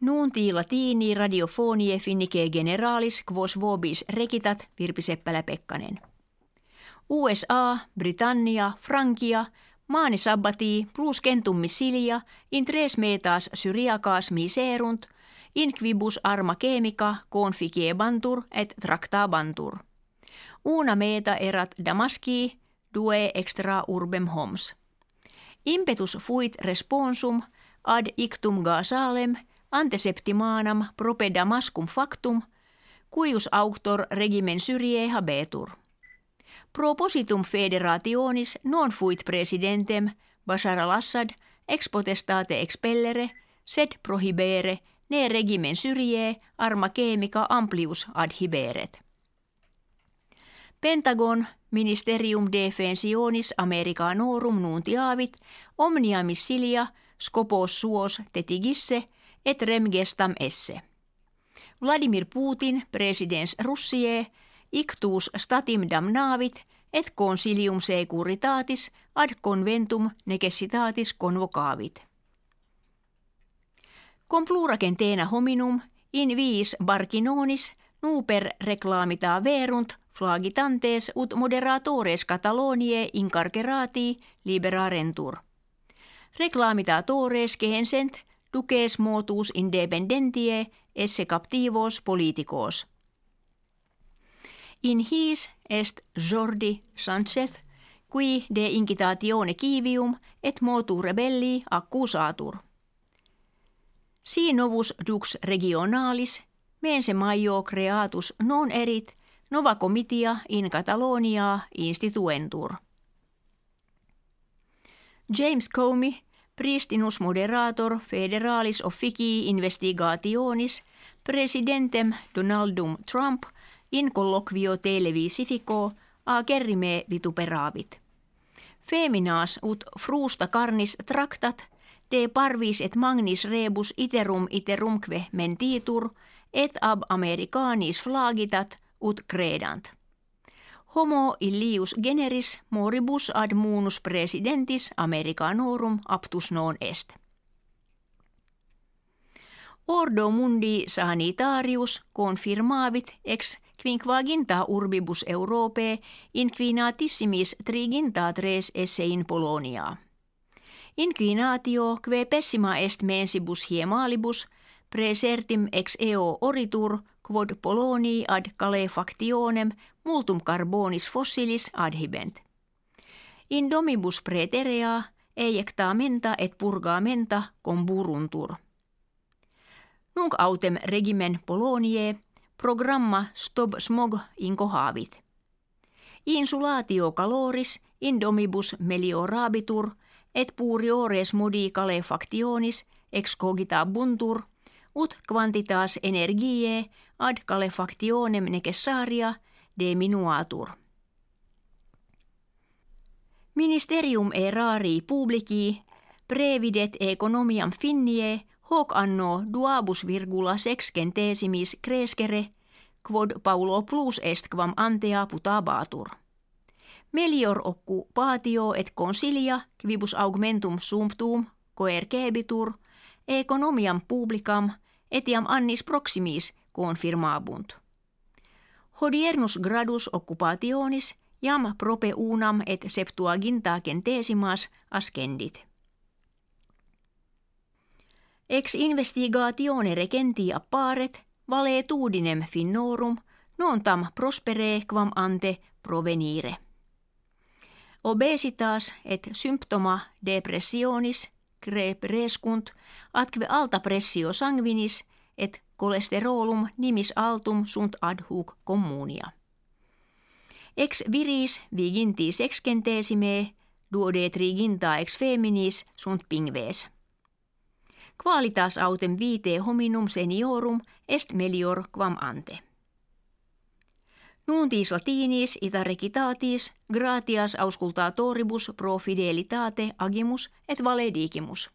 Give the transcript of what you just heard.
Nuunti latini radiofonie finnike generalis quos vobis rekitat Virpi Seppälä-Pekkanen. USA, Britannia, Frankia, maani sabbati plus kentummi silia, in tres metas syriakas miserunt, inquibus arma chemica conficiebantur et tractabantur. Una meta erat Damaski, due extra urbem homs. Impetus fuit responsum ad ictum Gasalem anteseptimanam prope Damascum factum, cuius auctor regimen Syrie habetur. Propositum federationis non fuit presidentem Bashar al-Assad ex potestate expellere, sed prohibere ne regimen Syrie arma chemica amplius adhiberet. Pentagon Ministerium Defensionis Americanorum nuntiavit omnia missilia scopos suos tetigisse et rem gestam esse. Vladimir Putin, presidens Russie, ictus statim damnavit et consilium securitatis ad conventum necessitatis convocavit. Compluraken teena hominum in viis barkinonis nuper reclamita verunt flagitantes ut moderatores Catalonie incarcerati liberarentur. Reclamitatores kehensent duces motus independentie esse captivos politicos. In his est Jordi Sanchez, qui de incitatione kivium et motu rebelli accusatur. Si novus dux regionalis, mense maio creatus non erit, nova comitia in Catalonia instituentur. James Comey Pristinus moderator federalis officii investigationis presidentem Donaldum Trump in colloquio televisifico a gerrime vituperavit. Feminas ut frusta carnis tractat de parvis et magnis rebus iterum iterumque mentitur et ab americanis flagitat ut credant. Homo illius generis moribus ad munus presidentis Americanorum aptus non est. Ordo mundi sanitarius confirmavit ex quinquaginta urbibus Europae inquinatissimis triginta tres esse in Polonia. Inquinatio que pessima est mensibus hiemalibus presertim ex eo oritur quod poloni ad calefactionem multum carbonis fossilis adhibent. In domibus praeterea menta et purgamenta comburuntur. Nunc autem regimen Polonie programma Stop Smog incohavit. Insulatio caloris in domibus meliorabitur et puriores modi calefactionis ex cogita buntur – ut quantitas energiae ad calefactionem necessaria diminuatur. Ministerium erari publici previdet economiam finnie hoc anno duabus virgula sexcentesimis crescere quod paulo plus est quam antea putabatur. Melior occupatio et consilia quibus augmentum sumptum coercebitur economiam publicam etiam annis proximis confirmabunt. Hodiernus gradus occupationis jam prope unam et septuaginta centesimas ascendit. Ex investigatione regentia apparet valetudinem finnorum non tam prospere quam ante provenire. Obesitas et symptoma depressionis crescunt atque alta pressio sanguinis et cholesterolum nimis altum sunt ad hoc communia. Ex viris viginti sexcentesime duode triginta ex feminis sunt pingves. Qualitas autem vite hominum seniorum est melior quam ante. Nuntis latinis ita recitatis gratias auscultatoribus pro fidelitate agimus et valedigimus.